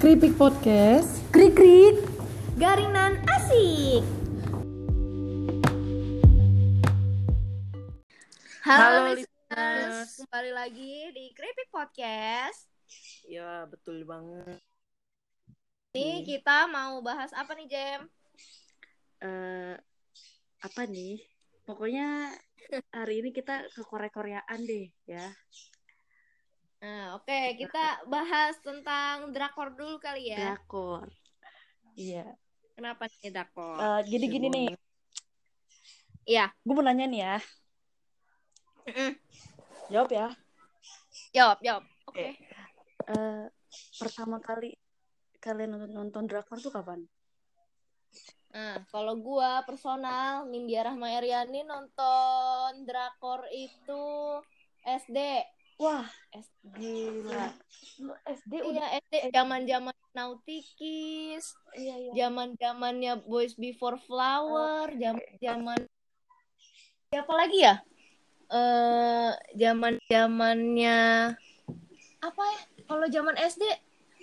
Kripik Podcast Krik krik Garingan asik Halo, Halo, listeners listeners. Kembali lagi di Kripik Podcast Ya betul banget Ini kita mau bahas apa nih Jem? eh apa nih? Pokoknya hari ini kita ke Korea-Koreaan deh ya. Nah oke kita bahas tentang drakor dulu kali ya Drakor. Iya. Kenapa nih drakor? Eh, jadi gini nih, Iya gue mau nanya nih ya. Mm-mm. Jawab ya. Jawab jawab Oke Eh, pertama kali kalian nonton, nonton drakor tuh kapan? Nah, kalau gua personal, Nindya Rahma Eriani nonton drakor itu SD. Wah, S- gila. Lu SD udah Iya, SD zaman-zaman Nautikis, iya iya. zaman-zamannya Boys Before Flower, zaman-zaman siapa lagi ya? Eh, zaman-zamannya apa ya? Kalau zaman SD,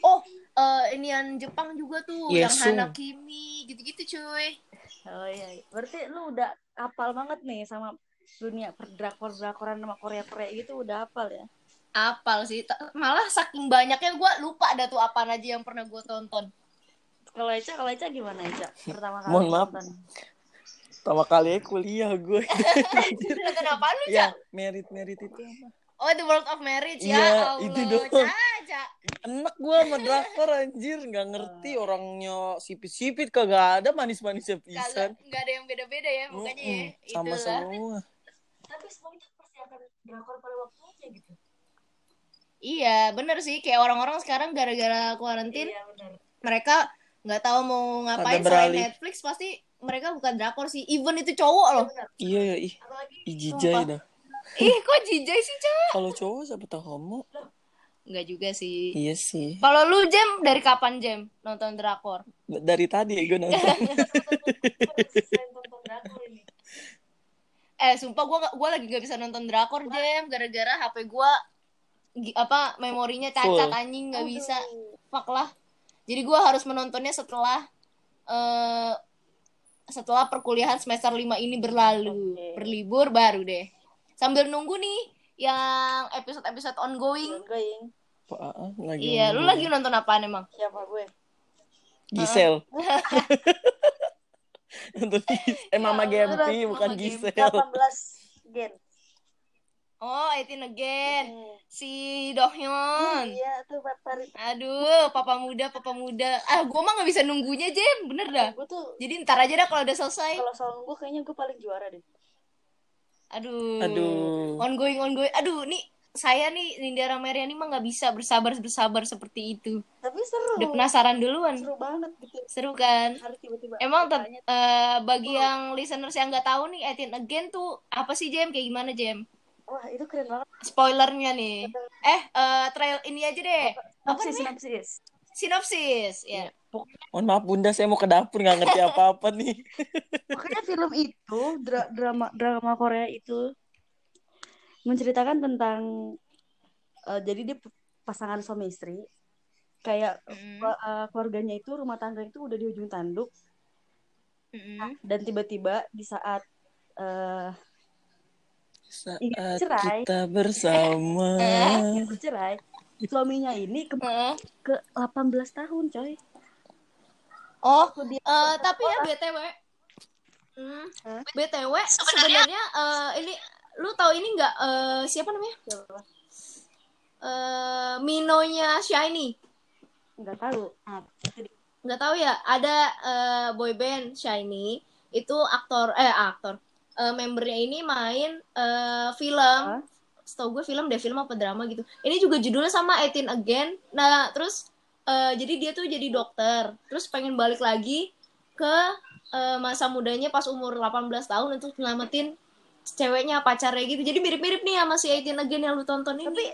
oh, eh inian Jepang juga tuh, yang Yesung. Hanakimi, gitu-gitu cuy. Oh iya. iya. Berarti lu udah hafal banget nih sama dunia perdrakor-drakoran sama Korea-Korea gitu udah hafal ya? Apal sih malah saking banyaknya gue lupa ada tuh apa aja yang pernah gue tonton Kalau Eca, kalau Eca gimana Eca? Pertama kali Mohon maaf. nonton. Pertama kali kuliah gue nonton apa lu Ya Cak? merit-merit itu apa oh The World of Marriage ya Iya, Allah itu doang. Caca. Enak gue sama drakor anjir Gak ngerti orangnya sipit-sipit Kagak ada manis-manisnya pisan nggak ada yang beda-beda ya mukanya ya Mm-mm, Sama Itulah. semua Tapi semuanya persiapan drakor pada gitu. Iya bener sih. Kayak orang-orang sekarang gara-gara kuarantin Iya benar. mereka nggak tahu mau ngapain selain beralih. Netflix pasti mereka bukan drakor sih. Even itu cowok loh. Iya ya ih. Apalagi Ijijai dah. Ih kok jijai sih cowok Kalau cowok siapa tahu homo nggak juga sih. Iya sih. Kalau lu Jem dari kapan Jem nonton drakor? Dari tadi gue nonton. Eh, sumpah gue gua lagi gak bisa nonton drakor, Jem. Gara-gara HP gue apa memorinya cacat Full. anjing nggak bisa. Fuck lah. Jadi gue harus menontonnya setelah eh setelah perkuliahan semester 5 ini berlalu. Oke. Berlibur baru deh. Sambil nunggu nih yang episode-episode ongoing. Going. Apaan? Lagi Iya, lu ngomong. lagi nonton apaan emang? Siapa gue? Gisel Nonton Gis- Eh Mama Ya Gempi bukan Mama Gisel 18 gen. Oh, 18 again. Hmm. Si Dohyeon. Iya tuh Paparit. Aduh, papa muda, papa muda. Ah, gue mah nggak bisa nunggunya, Jem. Bener dah. Gue tuh Jadi ntar aja dah kalau udah selesai. kalau soal gue kayaknya gue paling juara deh. Aduh. Aduh. Ongoing, ongoing. Aduh, nih saya nih Nindya Ramariani mah nggak bisa bersabar bersabar seperti itu. Tapi seru. Udah penasaran duluan. Seru banget gitu. Seru kan? Harus tiba-tiba. Emang eh, bagi yang listeners yang nggak tahu nih, 18 Again tuh apa sih Jem? Kayak gimana Jem? Wah itu keren banget. Spoilernya nih. Eh, eh, trail ini aja deh. Apa Sinopsis, namanya? sinopsis. Sinopsis. Ya. Mohon maaf bunda saya mau ke dapur nggak ngerti apa-apa nih Pokoknya film itu dra- drama drama Korea itu menceritakan tentang eh, jadi dia pasangan suami istri kayak Mm, eh, keluarganya itu rumah tangga itu udah di ujung tanduk mm, dan tiba-tiba di saat eh Saat Ingin cerai. kita bersama dia bercerai suaminya ini ke, mm. ke 18 tahun coy Oh, dia Eh, tapi ya BTW. Hmm, Hah? BTW sebenarnya eh, ini lu tahu ini nggak eh, siapa namanya? Eh, Minonya Shiny. nggak tahu ah, itu dia. Nggak tahu ya, ada eh, boyband Shiny itu aktor eh aktor. Eh, membernya ini main eh, film. Hah? Setahu gue film deh, film apa drama gitu. Ini juga judulnya sama 18 Again. Nah, terus eh, jadi dia tuh jadi dokter. Terus pengen balik lagi ke eh, masa mudanya pas umur 18 tahun untuk nyelamatin ceweknya pacarnya gitu. Jadi mirip-mirip nih sama si 18 Again yang lu tonton ini. tapi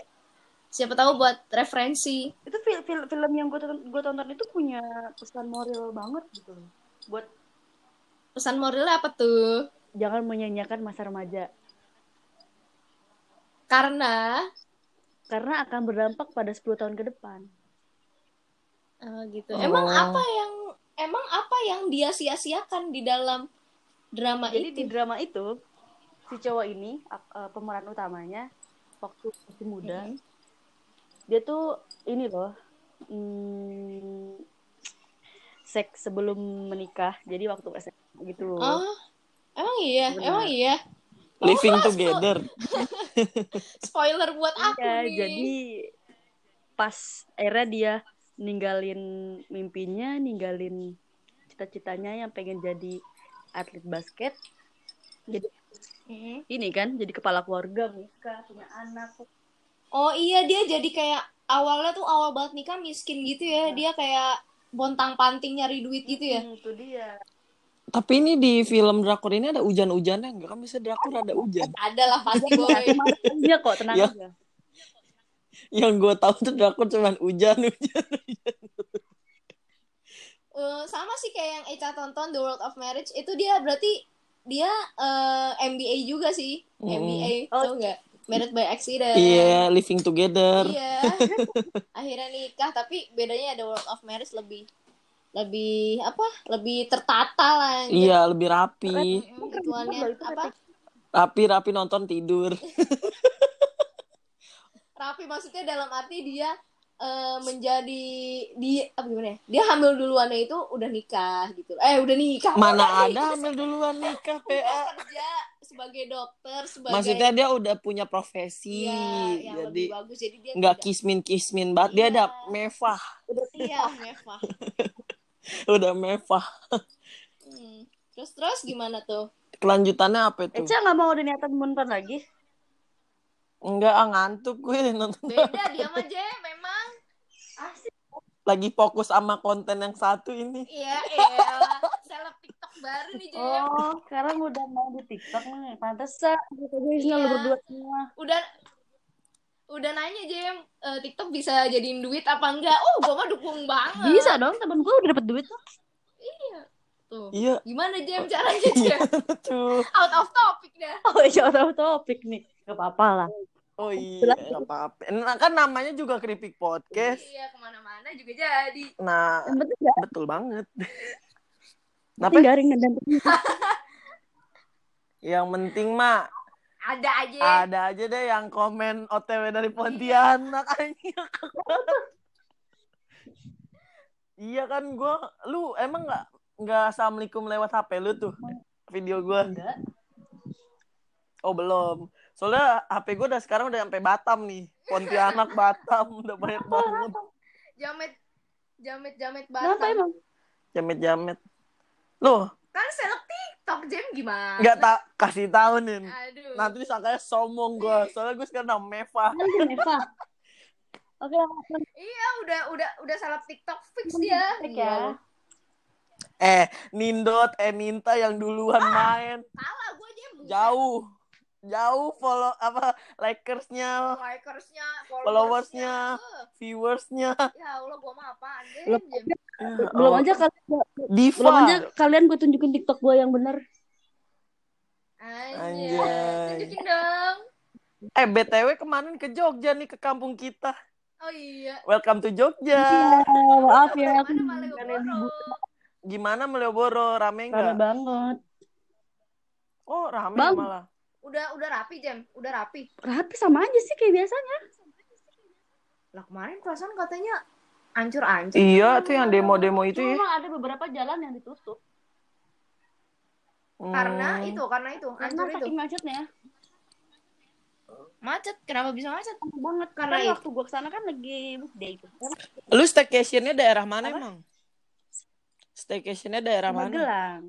Siapa tahu buat referensi. itu film film, film yang gue tonton, gue tonton itu punya pesan moral banget gitu loh. buat Pesan moralnya apa tuh? Jangan menyanyiakan masa remaja Karena karena akan berdampak pada 10 tahun ke depan Oh, gitu. Oh. Emang apa yang emang apa yang dia sia-siakan di dalam drama Jadi itu? di drama itu si cowok ini eh, pemeran utamanya waktu masih muda Mhm. dia tuh ini loh hmm, seks sebelum menikah jadi waktu SMA gitu Oh, emang iya, Benar. emang iya. Living Oh, together. Spoiler buat aku Iya, nih. jadi pas era dia ninggalin mimpinya ninggalin cita-citanya yang pengen jadi atlet basket jadi Mhm. ini kan jadi kepala keluarga nikah punya anak Oh iya dia jadi kayak awalnya tuh awal banget nikah miskin gitu ya. Dia kayak bontang panting nyari duit gitu ya. Hmm, itu dia Tapi ini di film drakor ini ada hujan-hujannya enggak kan bisa drakor ada hujan. Ada lah pasti boy. Kemarin dia kok tenang Ya. aja Yang gue tahu tuh drakor cuman hujan hujan. Eh, sama sih kayak yang Eca tonton The World of Marriage itu dia berarti dia eh, MBA juga sih. Mm. MBA Oh. tau nggak? Married by accident. Iya, living together. Iya. Akhirnya nikah tapi bedanya The World of Marriage lebih lebih apa? Lebih tertata lah. Iya, lebih rapi. Gituannya Itu apa? Rapi-rapi nonton tidur. Rapi maksudnya dalam arti dia eh, menjadi di apa gimana ya? Dia hamil duluannya itu udah nikah gitu. Eh udah nikah. Mana Udah ada hamil duluan nikah, udah PA. kerja sebagai dokter sebagai Maksudnya dia udah punya profesi. Iya, yang jadi lebih bagus jadi dia nggak tidak- kismin-kismin banget. Dia ada mewah. iya mewah Udah mewah. Hmm. terus terus gimana tuh Kelanjutannya apa itu? Eca nggak mau ada niatan munpan lagi Enggak, ah, ngantuk gue nonton. beda dia mah Je memang Lagi fokus sama konten yang satu ini. iya elah seleb TikTok baru nih Je oh sekarang udah mau di TikTok nih pantesan lu Iya. berdua semua udah udah nanya Jem eh, TikTok bisa jadiin duit apa enggak? Oh gua mah dukung banget. Bisa dong temen gue udah dapet duit tuh tuh. Iya, gimana Jem caranya Jem tuh. out of topic dah. Oh iya udah topik nih. Gak apa-apa lah. Oh iya, apa-apa. Nah, kan namanya juga keripik podcast. iya ke mana-mana juga jadi. Nah, penting gak betul banget. Kenapa? garing dan Yang penting mah ada aja ada aja deh yang komen OTW dari Pontianak anjing. Iya kan gua lu emang nggak nggak assalamualaikum lewat HP lu tuh video gua. enggak Oh belum. Soalnya HP gua udah sekarang udah sampai Batam nih. Pontianak Batam udah banyak banget. jamet jamet jamet kenapa Batam emang Jamet-jamet. Loh, kan seleb TikTok Jem gimana nggak tak kasih tahu nih. aduh Nanti disangkanya sombong gua. Soalnya gua sekarang nama Meva. Neva oke langsung iya udah udah udah seleb TikTok fix dia cek Iya. ya Eh, Nindot, eh Ninta yang duluan main. kalah gue buset. Jauh. Jauh follow apa likersnya, likersnya Followersnya. Eh, viewersnya. ya Allah gue mah apaan Jem Belum Oh, aja kalian Diva. belum aja kalian gue tunjukin TikTok gue yang bener Anjay. Tunjukin dong Eh, BTW kemarin ke Jogja nih ke kampung kita. oh iya Welcome to Jogja. Iya, maaf ya? Gimana Malioboro? Rame rame enggak? banget Oh, rame Bang. malah. udah udah rapi Jem udah rapi rapi sama aja sih kayak biasanya lah kemarin perasaan katanya ancur-ancur Iya, tuh yang demo-demo itu ya. cuma ada beberapa jalan yang ditutup karena Hmm. itu karena itu karena ancur itu saking macetnya macet kenapa bisa macet banget Karena karena itu. waktu gue ke sana kan lagi weekday itu Lu staycationnya daerah mana Apa? emang? Staycationnya daerah mana? Magelang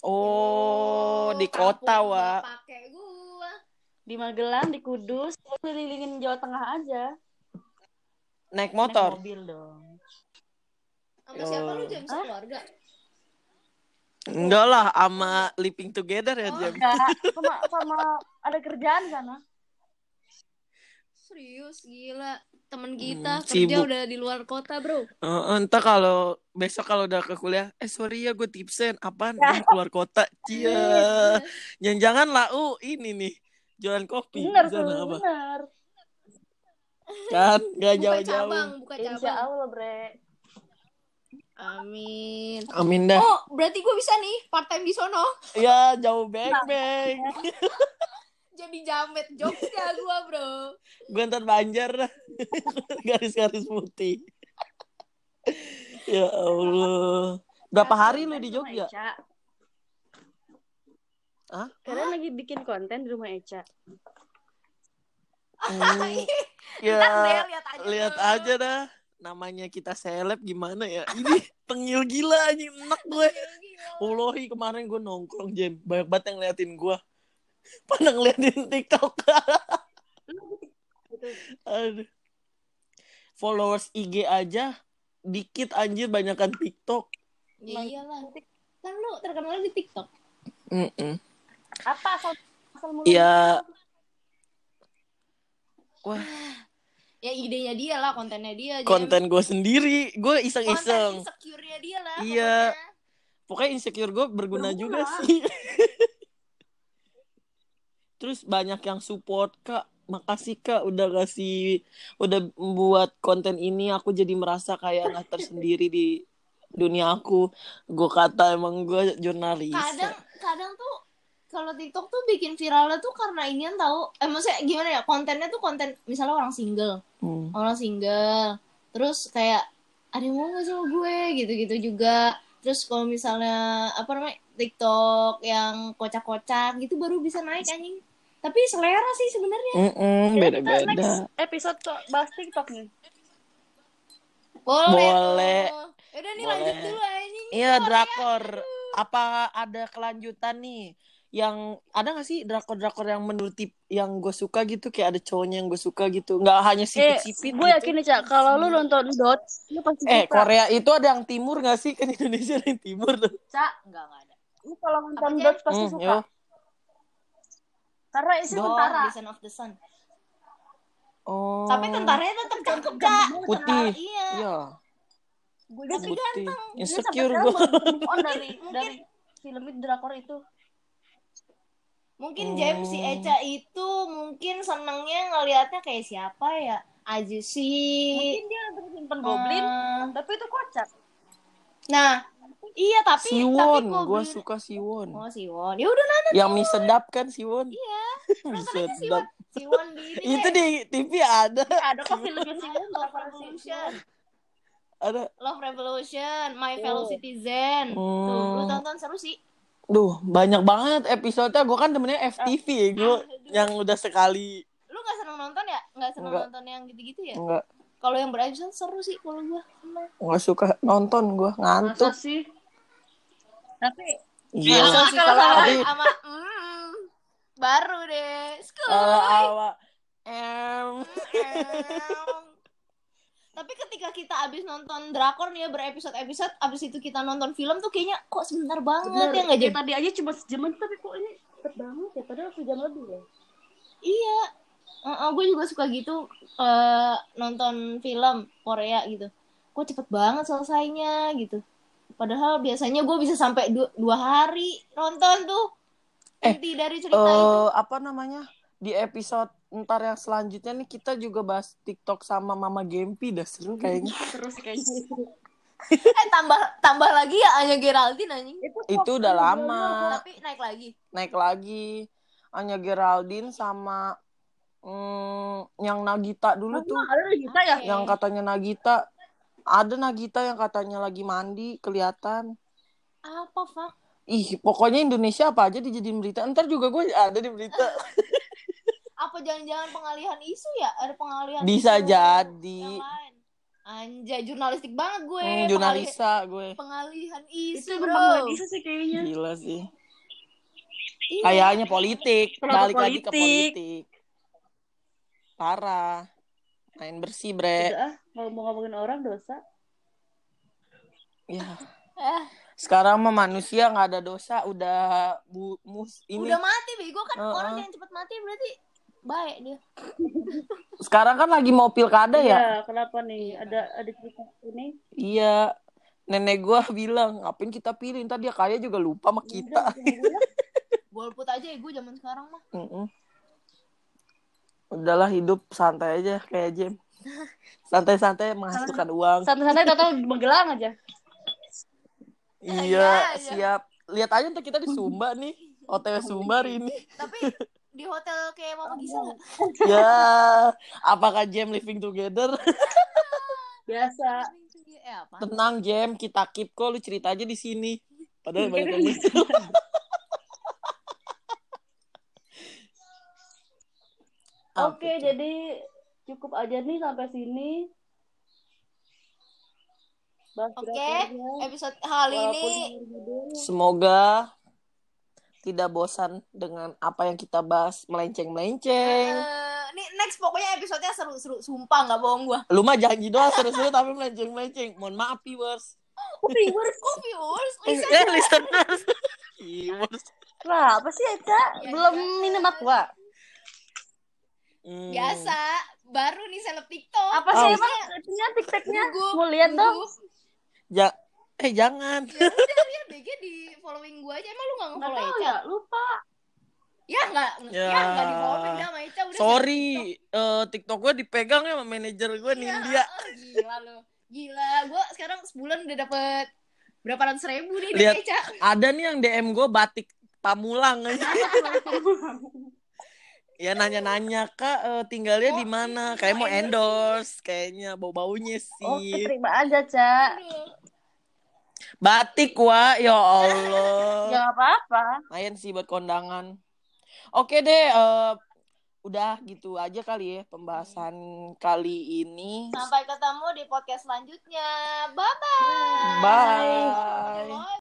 Oh, di kota, Wak. pakai gua di Magelang di Kudus gue kelilingin Jawa Tengah aja Naik Naik motor. mobil dong. Sama siapa lu. Jem sekeluarga Enggak lah, sama living together ya, Oh, Jam. enggak. Sama sama ada kerjaan sana serius gila. Temen kita Hmm, kerja sibuk. udah di luar kota bro. Eh, entah kalau besok kalau udah ke kuliah, eh sorry ya gue tipsen, apaan? Gua keluar kota, cia. Jangan-jangan lah, uh ini nih jualan kopi. Bener di sana tuh apa? bener kan gak buka jauh-jauh. cabang buka Insya cabang. Allah bre. amin. Amin dah. Oh berarti gue bisa nih part time di sono. Ya jauh beng beng jadi jamet Jogja gue bro. Gue ntar banjar. Dah garis-garis putih. Ya Allah. Berapa hari lu di Jogja? Eca. Hah? Kalian lagi bikin konten di rumah Eca. Hmm, ya deh, lihat aja lihat aja dah. Namanya kita seleb gimana ya? Ini tengil gila anjing enak gue. Ulohi kemarin gue nongkrong Jem. Banyak banget yang ngeliatin gue. Pada ngeliatin TikTok. Aduh. followers IG aja dikit anjir banyakan TikTok. Ya iyalah kan lu terkenal di TikTok. Mm-mm. Apa asal asal mula? ya wah. Ya idenya dia lah kontennya dia. Konten gue sendiri. Gue konten iseng-iseng insecure-nya dia lah Iya. pokoknya. pokoknya insecure gue berguna Berguna. juga sih. Terus banyak yang support kak. Makasih kak udah kasih udah membuat konten ini. Aku jadi merasa kayak nggak tersendiri di dunia aku. Gue kata emang gue jurnalis. Kadang kadang tuh kalau TikTok tuh bikin viralnya tuh karena inian tahu eh maksudnya gimana ya? Kontennya tuh konten misalnya orang single. Hmm. orang single. Terus kayak ada yang mau gak sama gue? Gitu-gitu juga. Terus kalau misalnya apa namanya TikTok yang kocak-kocak gitu baru bisa naik anjing. Tapi selera sih sebenarnya. Mm-mm, Kita beda-beda. next episode tuh bahas TikTok nih. boleh Boleh. Yaudah nih Boleh. lanjut dulu anjing. Iya Korea. drakor. Apa ada kelanjutan nih yang ada gak sih drakor-drakor yang menurut tip yang gue suka gitu kayak ada cowoknya yang gue suka gitu nggak hanya Eh, sipit-sipit gue gitu. yakin nih, Cak, kalau lu nonton Dot, lu pasti Eh, suka. Korea itu ada yang timur gak sih? Kan Indonesia ada yang timur tuh. Cak, enggak enggak ada. Lu kalau nonton Dot pasti Hmm, suka. yo. Karena isi Dot. tentara. Descent of the Sun Oh. tapi tentaranya tetap cakep kak Putih. Tentara, iya Iya, Gue ganteng. Insecure gue. move on dari Mungkin- dari film itu drakor itu. Mungkin Hmm. James si Eca itu mungkin senengnya ngelihatnya kayak siapa ya? Aja sih. Mungkin dia simpen goblin, Hmm. tapi itu kocak. Nah, iya tapi tapi Siwon, gue Goblin- suka Siwon. Oh Siwon. Ya udah nonton Yang mie sedap kan Siwon? Iya. mie sedap. Siwon. Siwon di ini Itu di TV ada. Ada kok filmnya Ada Love Revolution. Ada. Love Revolution, My Oh. Fellow Citizen. Tuh, lu tonton seru sih. Duh, banyak banget episodenya. Gue kan temennya FTV ya. Gue yang udah sekali. Lu gak seneng nonton ya? Gak seneng Enggak. nonton yang gitu-gitu ya? Enggak, Kalau yang berepisode seru sih kalau gua. Seneng. enggak suka nonton gue. Ngantuk. Masa sih? Tapi Iya. Kalau sih, kalau sama, Tapi- sama mm, baru deh. Skuy. Kalau awak. Em. Tapi ketika kita abis nonton drakor nih ya berepisode-episode, abis itu kita nonton film tuh kayaknya kok sebentar banget bener, ya nggak jadi? tadi aja cuma sejaman tapi kok ini cepet banget ya padahal sejam lebih ya. Iya. gue juga suka gitu eh, nonton film Korea gitu. Kok cepet banget selesainya gitu. Padahal biasanya gue bisa sampai dua, dua hari nonton tuh. Eh, Inti dari cerita itu. eh apa namanya di episode ntar yang selanjutnya nih kita juga bahas TikTok sama Mama Gempi dah seru kayaknya. Terus kayaknya. Eh tambah tambah lagi ya Anya Geraldine anjing. itu udah lama. Tapi naik lagi. naik lagi. Anya Geraldine sama mm, yang Nagita dulu tuh. Ada kita ya. Yang katanya Nagita. Ada Nagita yang katanya lagi mandi kelihatan. Apa, Fak? ih pokoknya Indonesia apa aja dijadiin berita. Ntar juga gue ada di berita Apa jangan-jangan pengalihan isu ya? Ada pengalihan bisa isu jadi. Anjay, jurnalistik banget gue. hmm, Pengalihan- jurnalisa gue Pengalihan Itu isu, emang bro. bisa sih kayaknya. gila sih Iya. kayaknya politik Kenapa balik lagi ke politik? politik parah main bersih bre Udah ah, kalau mau ngomongin orang dosa. ya Eh, sekarang mah manusia nggak ada dosa udah bu mus ini udah mati bego kan Heeh. orang yang cepet mati berarti baik dia. sekarang kan lagi mau pilkada ya Iya, kenapa nih? Ada ada cerita ini? iya nenek gua bilang ngapain kita pilih ntar dia kaya juga lupa sama kita Golput aja ya gue zaman sekarang mah. Mm-mm. Udahlah hidup santai aja kayak Jem. Santai-santai menghasilkan uang. Santai-santai tau Magelang aja. Iya, iya. siap. Lihat aja untuk kita di Sumba nih. OTW Sumba hari ini. Tapi di hotel kayak Mama Gisa nggak? Ya, apakah Jem living together? Biasa. Eh? Tenang Jem, kita keep kok lu cerita aja di sini. Padahal banyak yang lucu. Oke, jadi cukup aja nih sampai sini. Oke, drakor-nya. episode kali Walaupun ini. Semoga tidak bosan dengan apa yang kita bahas melenceng-melenceng. eh, nih next pokoknya episodenya seru-seru, sumpah nggak bohong gua. Lu mah janji doang seru-seru tapi melenceng-melenceng. Mohon maaf viewers. Viewers, kok viewers? Eh, listeners. viewers. Nah, apa sih Eca? Biasa. Belum minum aqua. Hmm. biasa, baru nih seleb TikTok. Apa sih Oh. emang TikToknya? Mau lihat dong. Ja eh jangan. Ya udah lihat BG di following gua aja. Emang lu nggak Nggak nge-follow Eca? ya, lupa. Ya nggak, Ya. ya nggak di following sama Eca udah. Sorry, eh TikTok gue dipegang ya sama manajer gue TikTok. Ya, oh, gila lu. Gila, gua sekarang sebulan udah dapet berapa ratus ribu nih Lihat. dari Eca. Ada nih yang DM gue batik pamulang aja. ya nanya-nanya kak eh, tinggalnya Oh, di mana? iya, Kayak mau endorse, kayaknya bau-baunya Oke, sih. terima aja, Ca. Batik wa, ya Allah. Ya apa-apa. Lumayan sih buat kondangan. Oke deh, eh, udah gitu aja kali ya pembahasan kali ini. Sampai ketemu di podcast selanjutnya. Bye-bye. Bye. Bye.